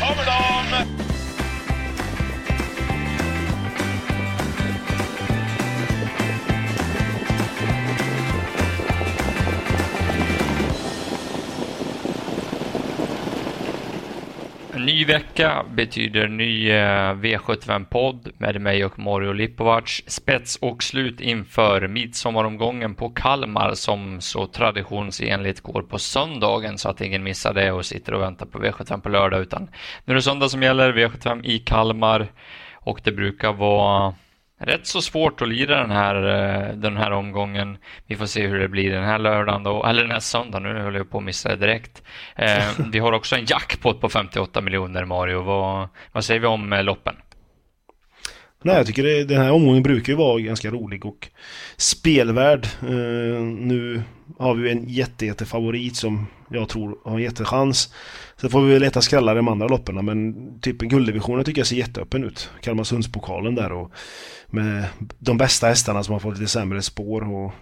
kommer vecka betyder ny eh, V75-podd med mig och Mario Lipovac. Spets och slut inför midsommaromgången på Kalmar som så traditionsenligt går på söndagen så att ingen missar det och sitter och väntar på V75 på lördag utan nu är det söndag som gäller, V75 i Kalmar och det brukar vara rätt så svårt att lira den här, eh, den här omgången. Vi får se hur det blir den här lördagen då, eller den här söndagen. Nu håller jag på att missa det direkt. Eh, vi har också en jackpot på 58 miljoner Mario. Vad, vad säger vi om eh, loppen? Nej, jag tycker det, den här omgången brukar ju vara ganska rolig och spelvärd. Eh, nu har vi en jätte, jätte favorit som jag tror har en jättechans. Så får vi väl leta skrällar i de andra loppen men typ gulddivisionen tycker jag ser jätteöppen ut. Kalmarsundspokalen där och med de bästa hästarna som har fått lite sämre spår. Och,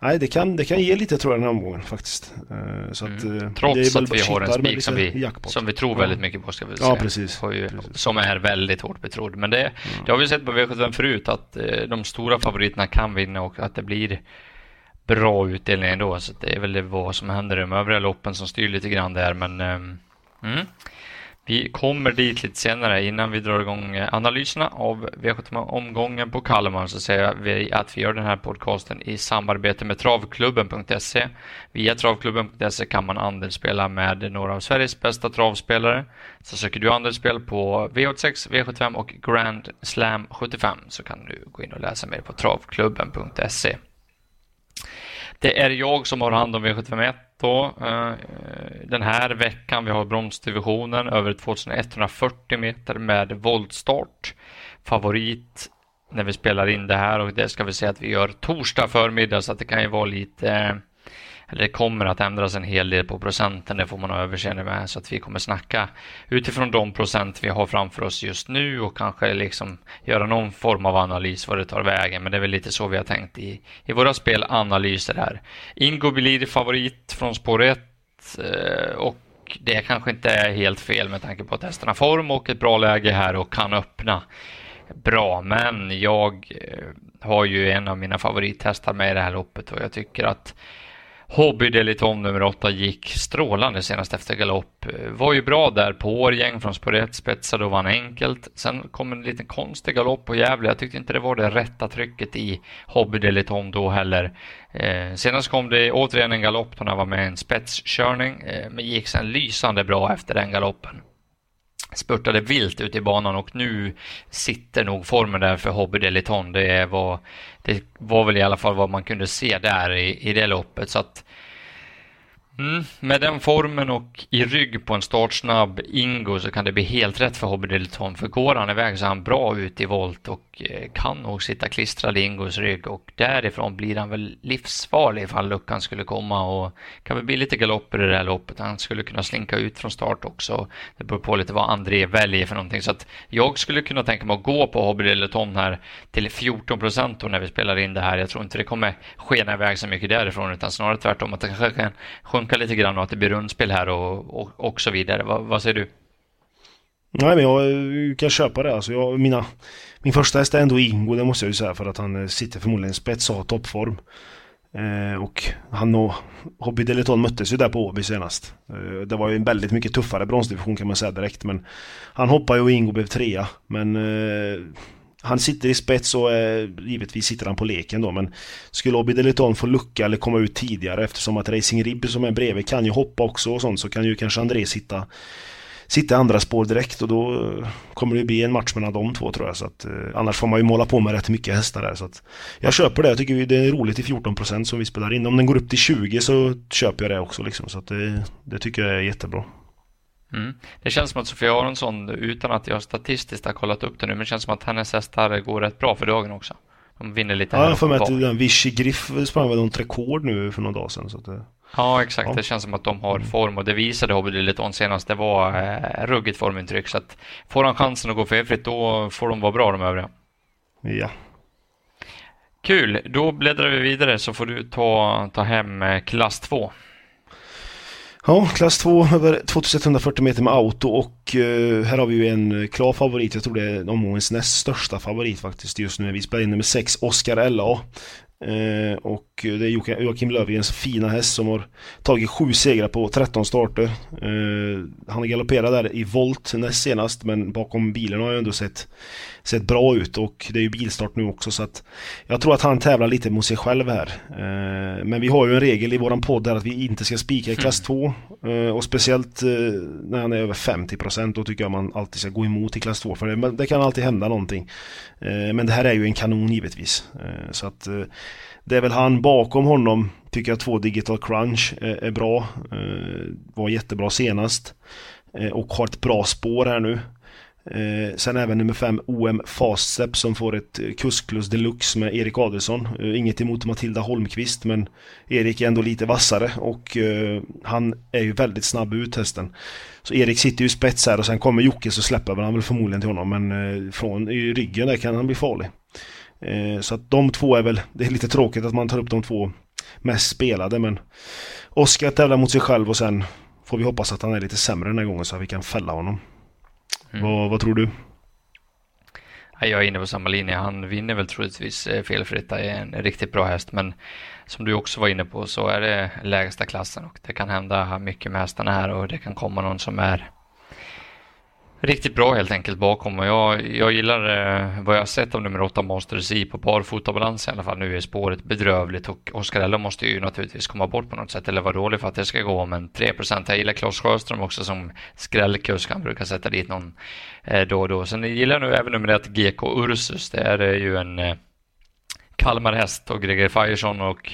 nej, det kan, det kan ge lite tror jag den här omgången faktiskt. Eh, så att, mm. Trots att vi har en spik som vi, som vi tror väldigt mycket på ska vi säga. Ja, precis. Ju, precis. Som är väldigt hårt betrodd. Men det, mm. det har vi sett på V75 förut att eh, de stora favoriterna kan vinna och att det blir bra utdelning ändå. Så det är väl det vad som händer i de övriga loppen som styr lite grann där. Men ehm, mm. Vi kommer dit lite senare. Innan vi drar igång eh, analyserna av V75-omgången på Kalmar så säger vi att vi gör den här podcasten i samarbete med travklubben.se. Via travklubben.se kan man andelsspela med några av Sveriges bästa travspelare. Så söker du andelsspel på V86, V75 och Grand Slam 75 så kan du gå in och läsa mer på travklubben.se. Det är jag som har hand om V751 då. Eh, den här veckan. Vi har bromsdivisionen över 2140 meter med voltstart. Favorit när vi spelar in det här och det ska vi säga att vi gör torsdag förmiddag så att det kan ju vara lite eh, eller det kommer att ändras en hel del på procenten, det får man ha överseende med, så att vi kommer snacka utifrån de procent vi har framför oss just nu och kanske liksom göra någon form av analys vad det tar vägen, men det är väl lite så vi har tänkt i, i våra spelanalyser här. Ingo blir favorit från spår 1 eh, och det kanske inte är helt fel med tanke på att hästarna form och ett bra läge här och kan öppna bra, men jag eh, har ju en av mina favorithästar med i det här loppet och jag tycker att Hobby Deliton nummer 8 gick strålande senast efter galopp. Var ju bra där på Årgäng från spår 1, spetsade och vann enkelt. Sen kom en liten konstig galopp på Gävle. Jag tyckte inte det var det rätta trycket i Hobby Deliton då heller. Eh, senast kom det återigen en galopp då han var med i en spetskörning, eh, men gick sen lysande bra efter den galoppen spurtade vilt ut i banan och nu sitter nog formen där för Hobby Deliton. Det var, det var väl i alla fall vad man kunde se där i, i det loppet. Så att Mm, med den formen och i rygg på en startsnabb Ingo så kan det bli helt rätt för Hobby Dilton. För går han iväg så är han bra ut i volt och eh, kan nog sitta klistrad i Ingos rygg och därifrån blir han väl livsfarlig ifall luckan skulle komma och kan väl bli lite galopper i det här loppet. Han skulle kunna slinka ut från start också. Det beror på lite vad André väljer för någonting så att jag skulle kunna tänka mig att gå på Hobby Dilton här till 14 procent när vi spelar in det här. Jag tror inte det kommer skena iväg så mycket därifrån utan snarare tvärtom att det kanske kan sjunka lite grann och att det blir rundspel här och, och, och så vidare. Va, vad säger du? Nej men jag eh, kan köpa det alltså. Jag, mina, min första häst är ändå Ingo, det måste jag ju säga för att han eh, sitter förmodligen spets och har toppform. Eh, och han och Hobby Deleton möttes ju där på Åby senast. Eh, det var ju en väldigt mycket tuffare bronsdivision kan man säga direkt men Han hoppade ju och Ingo blev trea men eh, han sitter i spets och eh, givetvis sitter han på leken då men Skulle Obi Deliton få lucka eller komma ut tidigare eftersom att Racing Rib som är bredvid kan ju hoppa också och sånt så kan ju kanske André sitta Sitta i andra spår direkt och då eh, kommer det bli en match mellan de två tror jag så att eh, Annars får man ju måla på med rätt mycket hästar där så att Jag köper det, jag tycker det är roligt i 14% som vi spelar in. Om den går upp till 20 så köper jag det också liksom så att det, det tycker jag är jättebra. Mm. Det känns som att Sofia Aronsson, utan att jag statistiskt har kollat upp det nu, men det känns som att hennes hästar går rätt bra för dagen också. De vinner lite Ja, jag får med att den Vichy Griff sprang väl något rekord nu för några dagar sedan. Så att det... Ja, exakt. Ja. Det känns som att de har mm. form och det visade Hobby Lilleton senast. Det var eh, ruggigt formintryck. Så att får han chansen att gå felfritt, då får de vara bra de övriga. Ja. Kul, då bläddrar vi vidare så får du ta, ta hem eh, klass 2. Ja, klass 2 över 2140 meter med auto och eh, här har vi ju en eh, klar favorit. Jag tror det är omgångens näst största favorit faktiskt just nu. Vi spelar in nummer 6, Oscar LA. Eh, och det är Joakim Löfgrens fina häst som har tagit sju segrar på 13 starter. Eh, han galopperade där i volt näst senast men bakom bilen har jag ändå sett, sett bra ut och det är ju bilstart nu också så att jag tror att han tävlar lite mot sig själv här. Eh, men vi har ju en regel i våran podd där att vi inte ska spika i klass 2 mm. och speciellt när han är över 50% då tycker jag man alltid ska gå emot i klass 2 för det, det kan alltid hända någonting. Men det här är ju en kanon givetvis. Så att det är väl han bakom honom tycker jag två Digital Crunch är, bra. Eh, var jättebra senast. Eh, och har ett bra spår här nu. Eh, sen även nummer 5 OM Fasep som får ett eh, kusklus deluxe med Erik Adelsson. Eh, inget emot Matilda Holmqvist men Erik är ändå lite vassare och eh, han är ju väldigt snabb ut hästen. Så Erik sitter ju spets här och sen kommer Jocke så släpper han väl förmodligen till honom men från i ryggen där kan han bli farlig. Eh, så att de två är väl, det är lite tråkigt att man tar upp de två mest spelade men Oskar tävlar mot sig själv och sen får vi hoppas att han är lite sämre den här gången så att vi kan fälla honom. Mm. Vad, vad, tror du? Jag är inne på samma linje. Han vinner väl troligtvis eh, felfritt. Är en riktigt bra häst men som du också var inne på så är det lägsta klassen och det kan hända mycket med hästarna här och det kan komma någon som är riktigt bra helt enkelt bakom och jag, jag gillar eh, vad jag har sett av nummer 8 Monster i på barfotabalans i alla fall. Nu är spåret bedrövligt och Oskar måste ju naturligtvis komma bort på något sätt eller vara dålig för att det ska gå men 3% Jag gillar Claes Sjöström också som skrällkusk. Han brukar sätta dit någon eh, då och då. Sen gillar jag nu även nummer 1 GK Ursus. Det är eh, ju en eh, Kalmarhäst och Greger Fireson och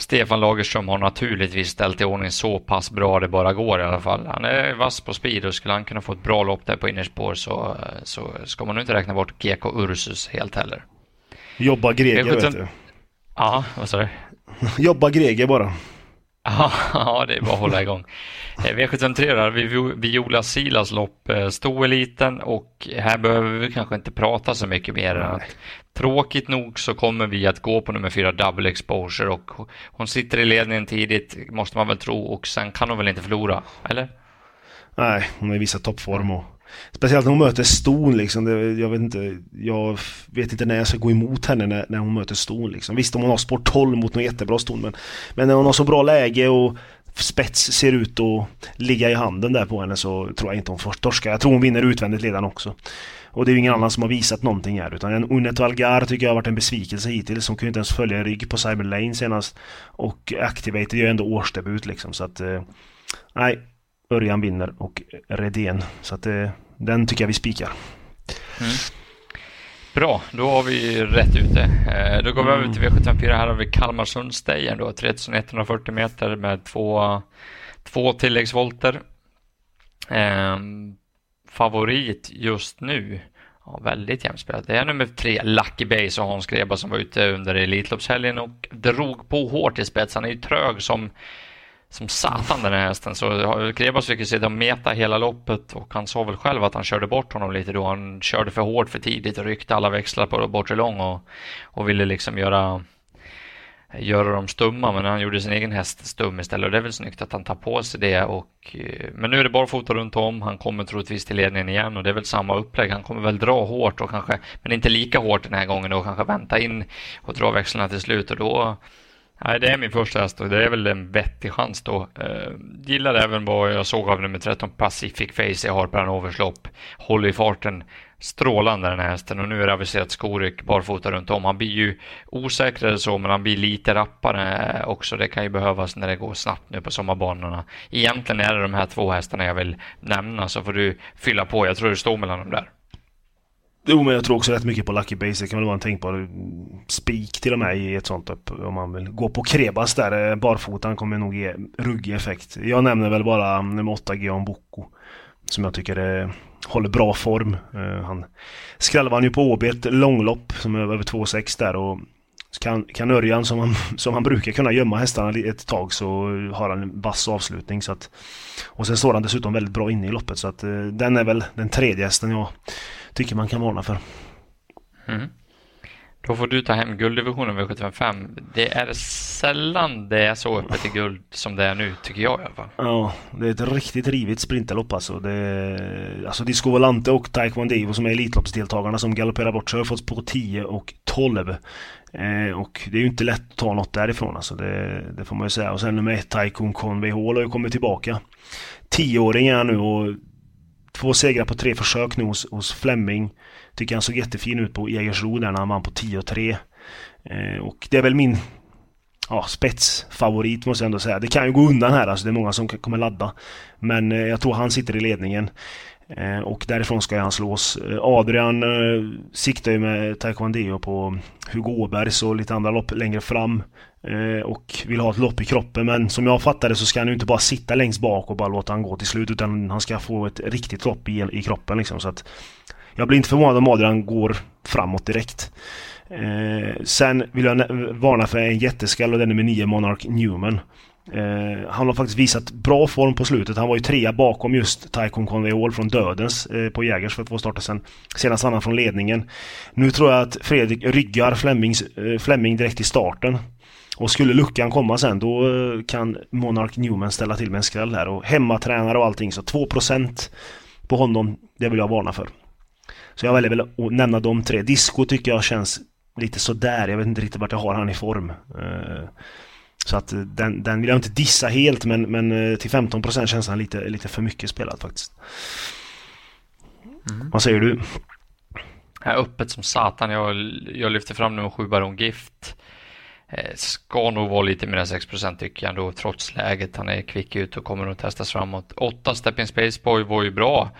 Stefan Lagerström har naturligtvis ställt i ordning så pass bra det bara går i alla fall. Han är vass på speed och skulle han kunna få ett bra lopp där på innerspår så, så ska man nog inte räkna bort GK Ursus helt heller. Jobba Greger vet du. Ja, vad sa du? Jobba Greger bara. Ja, det är bara att hålla igång. V753 där, Viola Silas lopp, eh, stoeliten och här behöver vi kanske inte prata så mycket mer än att tråkigt nog så kommer vi att gå på nummer fyra double exposure och hon sitter i ledningen tidigt måste man väl tro och sen kan hon väl inte förlora, eller? Nej, hon är i vissa toppform och Speciellt när hon möter ston liksom. Det, jag, vet inte, jag vet inte när jag ska gå emot henne när, när hon möter ston. Liksom. Visst om hon har sport 12 mot någon jättebra ston men, men när hon har så bra läge och spets ser ut att ligga i handen där på henne så tror jag inte hon får torska. Jag tror hon vinner utvändigt ledan också. Och det är ju ingen annan som har visat någonting här utan en Unet Algar tycker jag har varit en besvikelse hittills. Hon kunde inte ens följa rygg på Cyber Lane senast. Och Activated gör ändå årsdebut liksom så att... Eh, nej, Örjan vinner och Redén. Så att eh, den tycker jag vi spikar. Mm. Bra, då har vi rätt ute. Eh, då går vi mm. över till V754. Här har vi Kalmarsundsstejen då, 3140 meter med två, två tilläggsvolter. Eh, favorit just nu, ja, väldigt jämnt spelat. Det är nummer tre, Lucky Base och Hans Greba som var ute under Elitloppshelgen och drog på hårt i spets. Han är ju trög som som satan den här hästen. Så Krebas fick ju sitta och meta hela loppet och han sa väl själv att han körde bort honom lite då. Han körde för hårt för tidigt och ryckte alla växlar på bortre lång och, och ville liksom göra göra dem stumma, men han gjorde sin egen häst stum istället. Och det är väl snyggt att han tar på sig det. Och, eh, men nu är det barfota runt om. Han kommer troligtvis till ledningen igen och det är väl samma upplägg. Han kommer väl dra hårt och kanske, men inte lika hårt den här gången och kanske vänta in och dra växlarna till slut och då Nej, det är min första häst och det är väl en vettig chans då. Eh, gillar även vad jag såg av nummer 13 Pacific Face i Harper Hanovers lopp. Håller i farten strålande den här hästen och nu är det aviserat Skorik barfota runt om. Han blir ju osäkrare så men han blir lite rappare också. Det kan ju behövas när det går snabbt nu på sommarbanorna. Egentligen är det de här två hästarna jag vill nämna så får du fylla på. Jag tror det står mellan dem där. Jo, men jag tror också rätt mycket på Lucky Base. Det kan väl vara en tänkbar spik till och med i ett sånt upp. Om man vill gå på Krebas där. Eh, barfotan kommer nog ge ruggig effekt. Jag nämner väl bara mm, nummer 8, Geon Boko. Som jag tycker är, håller bra form. Uh, han skrällde han ju på Åby ett långlopp som är över 2,6 där och kan, kan Örjan som han, som han brukar kunna gömma hästarna ett tag så har han en vass avslutning. Så att, och sen står han dessutom väldigt bra inne i loppet så att uh, den är väl den tredje hästen jag tycker man kan varna för. Mm. Då får du ta hem gulddivisionen V755. Det är sällan det är så öppet i guld som det är nu, tycker jag i alla fall. Ja, det är ett riktigt rivigt sprinterlopp alltså. Det är, alltså Disco Volante och Taekwondo som är Elitloppsdeltagarna som galopperar bort sig har fått på 10 och 12. Eh, och det är ju inte lätt att ta något därifrån alltså. Det, det får man ju säga. Och sen nummer ett, Taikon Conway Hall har ju kommit tillbaka. Tioåring är han nu och två segrar på tre försök nu hos, hos Flemming. Tycker han såg jättefin ut på Jägersro där när han vann på 10 och 3. Eh, och det är väl min ja, spetsfavorit måste jag ändå säga. Det kan ju gå undan här, alltså det är många som kommer ladda. Men eh, jag tror han sitter i ledningen. Eh, och därifrån ska han slås. Eh, Adrian eh, siktar ju med taekwondo på Hugo Åbergs och lite andra lopp längre fram. Eh, och vill ha ett lopp i kroppen men som jag fattar det så ska han ju inte bara sitta längst bak och bara låta han gå till slut utan han ska få ett riktigt lopp i, i kroppen liksom. Så att jag blir inte förvånad om Adrian går framåt direkt. Eh, sen vill jag varna för en jätteskall och den är med 9 Monarch Newman. Eh, han har faktiskt visat bra form på slutet. Han var ju trea bakom just Taikon Conveol från Dödens eh, på Jägers för två starter sedan. Senast vann han från ledningen. Nu tror jag att Fredrik ryggar Flemings, eh, Flemming direkt i starten. Och skulle luckan komma sen då eh, kan Monark Newman ställa till med en skräll här. Och hemmatränare och allting så 2% på honom, det vill jag varna för. Så jag väljer väl att nämna de tre. Disco tycker jag känns lite sådär. Jag vet inte riktigt vart jag har han i form. Eh, Eh, så att den, den vill jag inte dissa helt men, men eh, till 15% känns han lite, lite för mycket spelad faktiskt. Mm. Vad säger du? Jag är öppet som satan. Jag, jag lyfter fram nummer 7 Baron Gift. Eh, ska nog vara lite mer än 6 tycker jag ändå trots läget. Han är kvick ut och kommer nog testas framåt. 8 Step in Space Boy var ju bra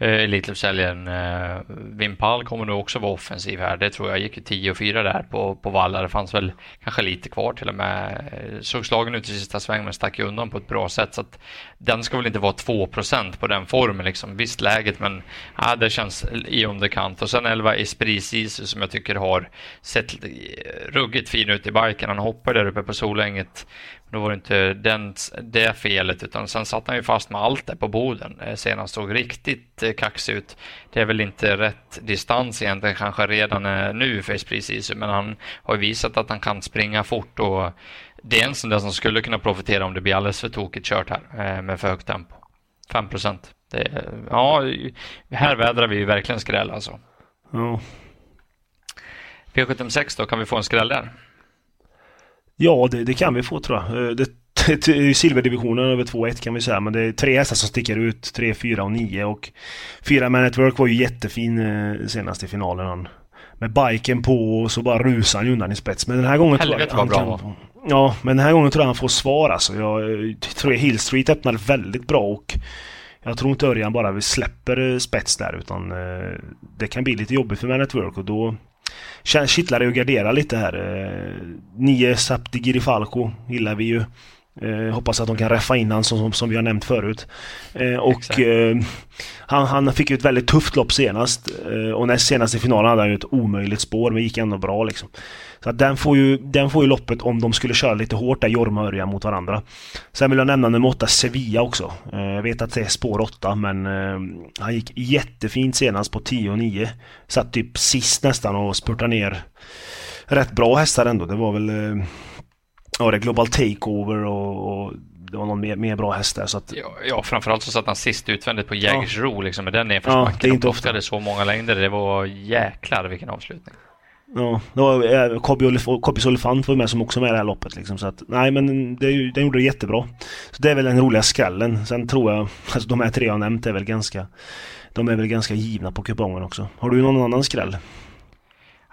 eh, Elitloppshelgen. Eh, Vimpal kommer nog också vara offensiv här. Det tror jag gick ju 10 och 4 där på, på Valla. Det fanns väl kanske lite kvar till och med. Eh, Såg slagen ut i sista sväng men stack ju undan på ett bra sätt. Så att den ska väl inte vara 2% på den formen liksom. Visst läget men ja, det känns i underkant. Och sen 11 Esprit Sisu som jag tycker har sett eh, ruggigt fin ut i biken. Han hoppar där uppe på Solänget då var det inte den, det felet utan sen satt han ju fast med allt där på Boden eh, senast såg riktigt eh, kaxig ut. Det är väl inte rätt distans egentligen kanske redan eh, nu för precis men han har ju visat att han kan springa fort och det är en sån där som skulle kunna profitera om det blir alldeles för tokigt kört här med för högt tempo. 5 procent. Ja, här vädrar vi ju verkligen skräll alltså. Ja. P76 då, kan vi få en skräll där? Ja, det, det, kan vi få tror jag. Eh, det, det, silverdivisionen över 2-1 kan vi säga. Men det är tre hästar som sticker ut. 3, 4 och 9. Och 4 Man Network var ju jättefin eh, senast i finalen. Han, med biken på och så bara rusar han undan i spets. Men den här gången Helvete tror jag han bra. kan... Ja, men den här gången tror jag han får svar alltså. Jag tror Hill Street öppnar väldigt bra och jag tror inte Örjan bara släpper spets där utan eh, det kan bli lite jobbigt för Man Network och då kittlar det och garderar lite här. Eh, nio Falco gillar vi ju. Eh, hoppas att de kan räffa in han som, som vi har nämnt förut. Eh, och eh, han, han fick ju ett väldigt tufft lopp senast. Eh, och näst senast i finalen hade han ju ett omöjligt spår men gick ändå bra liksom. Så att den får ju, den får ju loppet om de skulle köra lite hårt där, Jorma och Örjan mot varandra. Sen vill jag nämna nummer 8, Sevilla också. Eh, jag vet att det är spår 8 men eh, han gick jättefint senast på 10 och 9. Satt typ sist nästan och spurtade ner rätt bra hästar ändå. Det var väl Ja, det är Global Takeover och, och det var någon mer, mer bra häst där. Så att... ja, ja, framförallt så satt han sist utvändigt på Jägersro ja. liksom, med den nedförsbacken. Ja, det är inte ofta. det så många längder. Det var jäklar vilken avslutning. Ja, det var eh, Kobbis Olifant var med som också med i det här loppet liksom, så att nej men det, den gjorde det jättebra. Så det är väl den roliga skallen. Sen tror jag, alltså de här tre jag nämnt är väl ganska De är väl ganska givna på kupongen också. Har du någon annan skräll?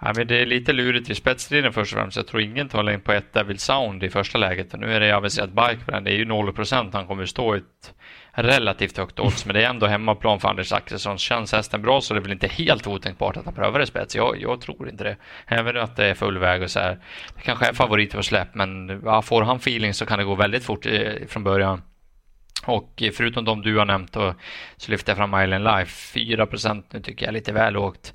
Ja, men det är lite lurigt i spetsstriden först och främst. Jag tror ingen tar längd på ett Devil Sound i första läget. Nu är det aviserat bike. Det är ju 0 procent. Han kommer stå i ett relativt högt odds. Men det är ändå hemmaplan för Anders Axelsson. Känns hästen bra så det är väl inte helt otänkbart att han prövar i spets. Jag, jag tror inte det. Även att det är full väg och så här. Det kanske är favorit på släpp men ja, får han feeling så kan det gå väldigt fort eh, från början. Och eh, förutom de du har nämnt då, så lyfter jag fram Island Life. 4 procent nu tycker jag är lite väl lågt.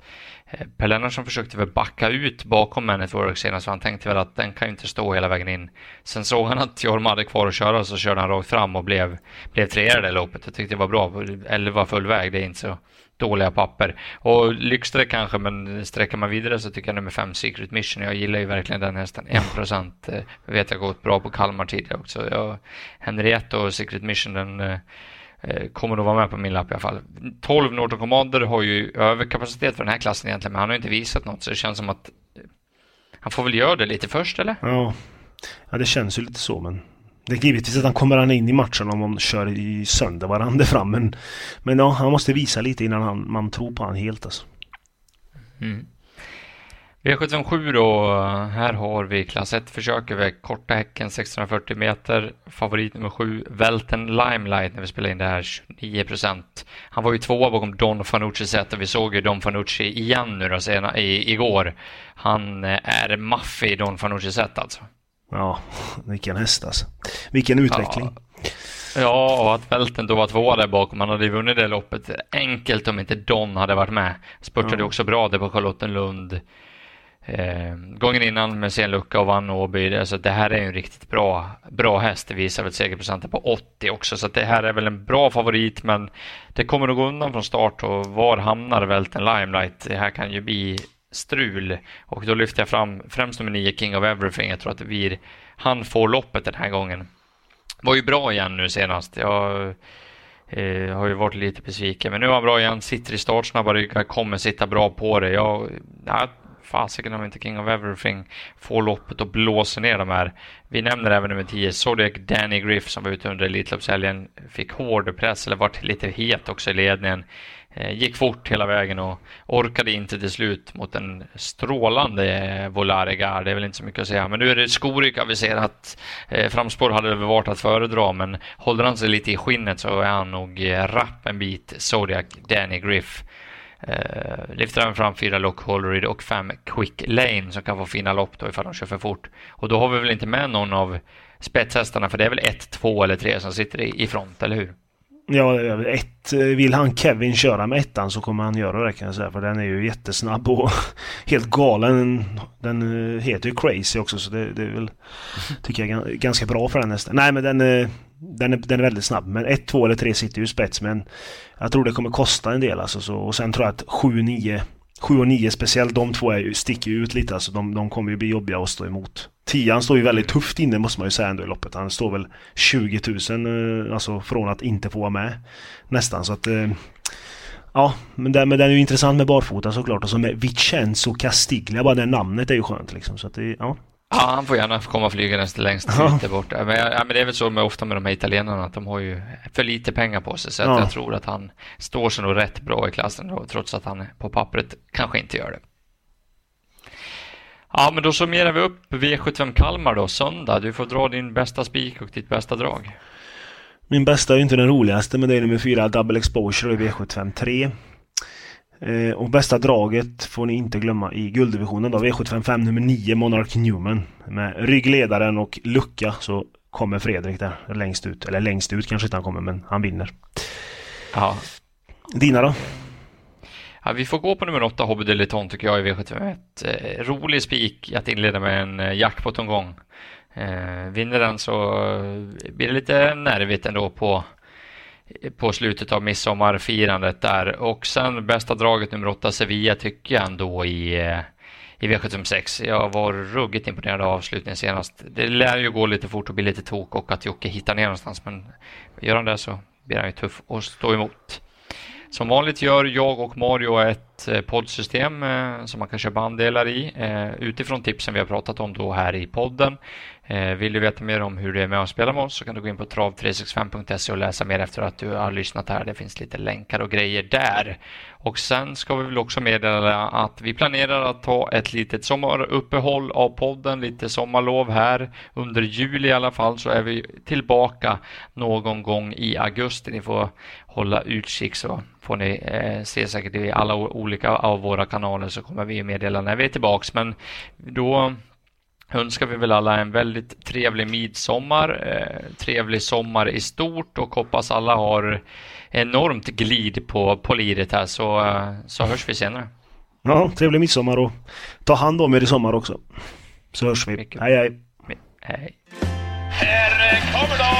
Eh, per Lennartsson försökte väl backa ut bakom Manetwork Work senast, så han tänkte väl att den kan ju inte stå hela vägen in. Sen såg han att Jorma hade kvar att köra, så körde han rakt fram och blev, blev trea i det loppet. Jag tyckte det var bra. 11 full väg, det är inte så dåliga papper. Och lyxsträck kanske, men sträcker man vidare så tycker jag nummer 5 Secret Mission. Jag gillar ju verkligen den hästen. 1 procent eh, vet jag gått bra på Kalmar tidigare också. Jag, Henriette och Secret Mission, den Eh, kommer nog vara med på min lapp i alla fall. 12 Norton Commander har ju överkapacitet för den här klassen egentligen, men han har inte visat något, så det känns som att eh, han får väl göra det lite först, eller? Ja, ja det känns ju lite så, men det är givetvis att han kommer han in i matchen om man kör i sönder varandra fram, men, men ja, han måste visa lite innan han, man tror på honom helt alltså. Mm. V757 då, här har vi klass 1 försök över korta häcken 640 meter. Favorit nummer 7, Welten Limelight när vi spelar in det här, 29 procent. Han var ju tvåa bakom Don Fanucci set och vi såg ju Don Fanucci igen nu då sena, i, igår. Han eh, är maffig Don Fanucci set alltså. Ja, vilken häst alltså. Vilken utveckling. Ja. Ja, och att Welten då var tvåa där bakom. Han hade vunnit det loppet enkelt om inte Don hade varit med. Spurtade ja. också bra där på Charlottenlund. Eh, gången innan med sen lucka och vann Åby. Alltså det här är en riktigt bra, bra häst. Det visar väl segerprocenten på 80 också. Så det här är väl en bra favorit. Men det kommer att gå undan från start. Och var hamnar Välten Limelight? Det här kan ju bli strul. Och då lyfter jag fram främst nummer 9 King of Everything. Jag tror att det blir han får loppet den här gången. Var ju bra igen nu senast. Jag eh, har ju varit lite besviken. Men nu är han bra igen. Sitter i startsnabba ryggar. Kommer sitta bra på det. Jag, jag fasiken om inte King of Everything får loppet och blåser ner de här. Vi nämner även nummer 10, Zodiac Danny Griff som var ute under Elitloppshelgen. Fick hård press, eller vart lite het också i ledningen. Eh, gick fort hela vägen och orkade inte till slut mot en strålande eh, Volare Det är väl inte så mycket att säga. Men nu är det Skorik aviserat. Eh, framspår hade det väl varit att föredra, men håller han sig lite i skinnet så är han nog rapp en bit, Zodiac Danny Griff. Eh, lyfter även fram fyra Lock Hollerid och fem Quick Lane som kan få fina lopp då ifall de kör för fort. Och då har vi väl inte med någon av spetshästarna för det är väl ett, två eller tre som sitter i, i front, eller hur? Ja, ett, vill han Kevin köra med ettan så kommer han göra det kan jag säga. För den är ju jättesnabb och helt galen. Den eh, heter ju Crazy också så det, det är väl, tycker jag, ganska bra för den nästan. Nej men den, eh, den, är, den är väldigt snabb. Men ett, två eller 3 sitter ju spets men jag tror det kommer kosta en del alltså. Så, och sen tror jag att 7, 9 7 och 9 speciellt de två är ju, sticker ju ut lite alltså. De, de kommer ju bli jobbiga att stå emot. Tian står ju väldigt tufft inne måste man ju säga ändå i loppet. Han står väl 20 000 eh, alltså från att inte få vara med. Nästan så att eh, Ja, men den, men den är ju intressant med barfota såklart och så med Vicenzo Castiglia, bara det namnet är ju skönt liksom. Så att det, ja. Ja, han får gärna komma flygandes längst ja. där borta. Men, ja, men det är väl så med, ofta med de här italienarna att de har ju för lite pengar på sig. Så ja. jag tror att han står sig nog rätt bra i klassen då, trots att han på pappret kanske inte gör det. Ja, men då summerar vi upp V75 Kalmar då, söndag. Du får dra din bästa spik och ditt bästa drag. Min bästa är inte den roligaste, men det är nummer fyra, Double Exposure i V75 3. Eh, och bästa draget får ni inte glömma i gulddivisionen då, V755 nummer 9 Monarch Newman. Med ryggledaren och lucka så kommer Fredrik där längst ut. Eller längst ut kanske inte han kommer men han vinner. Ja. Dina då? Ja, vi får gå på nummer 8 Hobby Deleton tycker jag i V751. Eh, rolig spik att inleda med en eh, jackpot-omgång. Eh, vinner den så blir det lite nervigt ändå på på slutet av midsommarfirandet där. Och sen bästa draget nummer åtta, Sevilla, tycker jag ändå i, eh, i V756. Jag var ruggigt imponerad av avslutningen senast. Det lär ju gå lite fort och bli lite tok och att Jocke hittar ner någonstans, men gör han det så blir han ju tuff och stå emot. Som vanligt gör jag och Mario ett Eh, poddsystem eh, som man kan köpa andelar i eh, utifrån tipsen vi har pratat om då här i podden. Vill du veta mer om hur det är med att spela med oss så kan du gå in på trav365.se och läsa mer efter att du har lyssnat här. Det finns lite länkar och grejer där. Och sen ska vi väl också meddela att vi planerar att ta ett litet sommaruppehåll av podden, lite sommarlov här. Under juli i alla fall så är vi tillbaka någon gång i augusti. Ni får hålla utkik så får ni eh, se säkert i alla olika av våra kanaler så kommer vi meddela när vi är tillbaks. Men då önskar vi väl alla en väldigt trevlig midsommar, eh, trevlig sommar i stort och hoppas alla har enormt glid på, på liret här så, eh, så hörs vi senare. Ja, trevlig midsommar och ta hand om er i sommar också. Så hörs vi. Mycket. Hej hej. Hej. Här kommer de!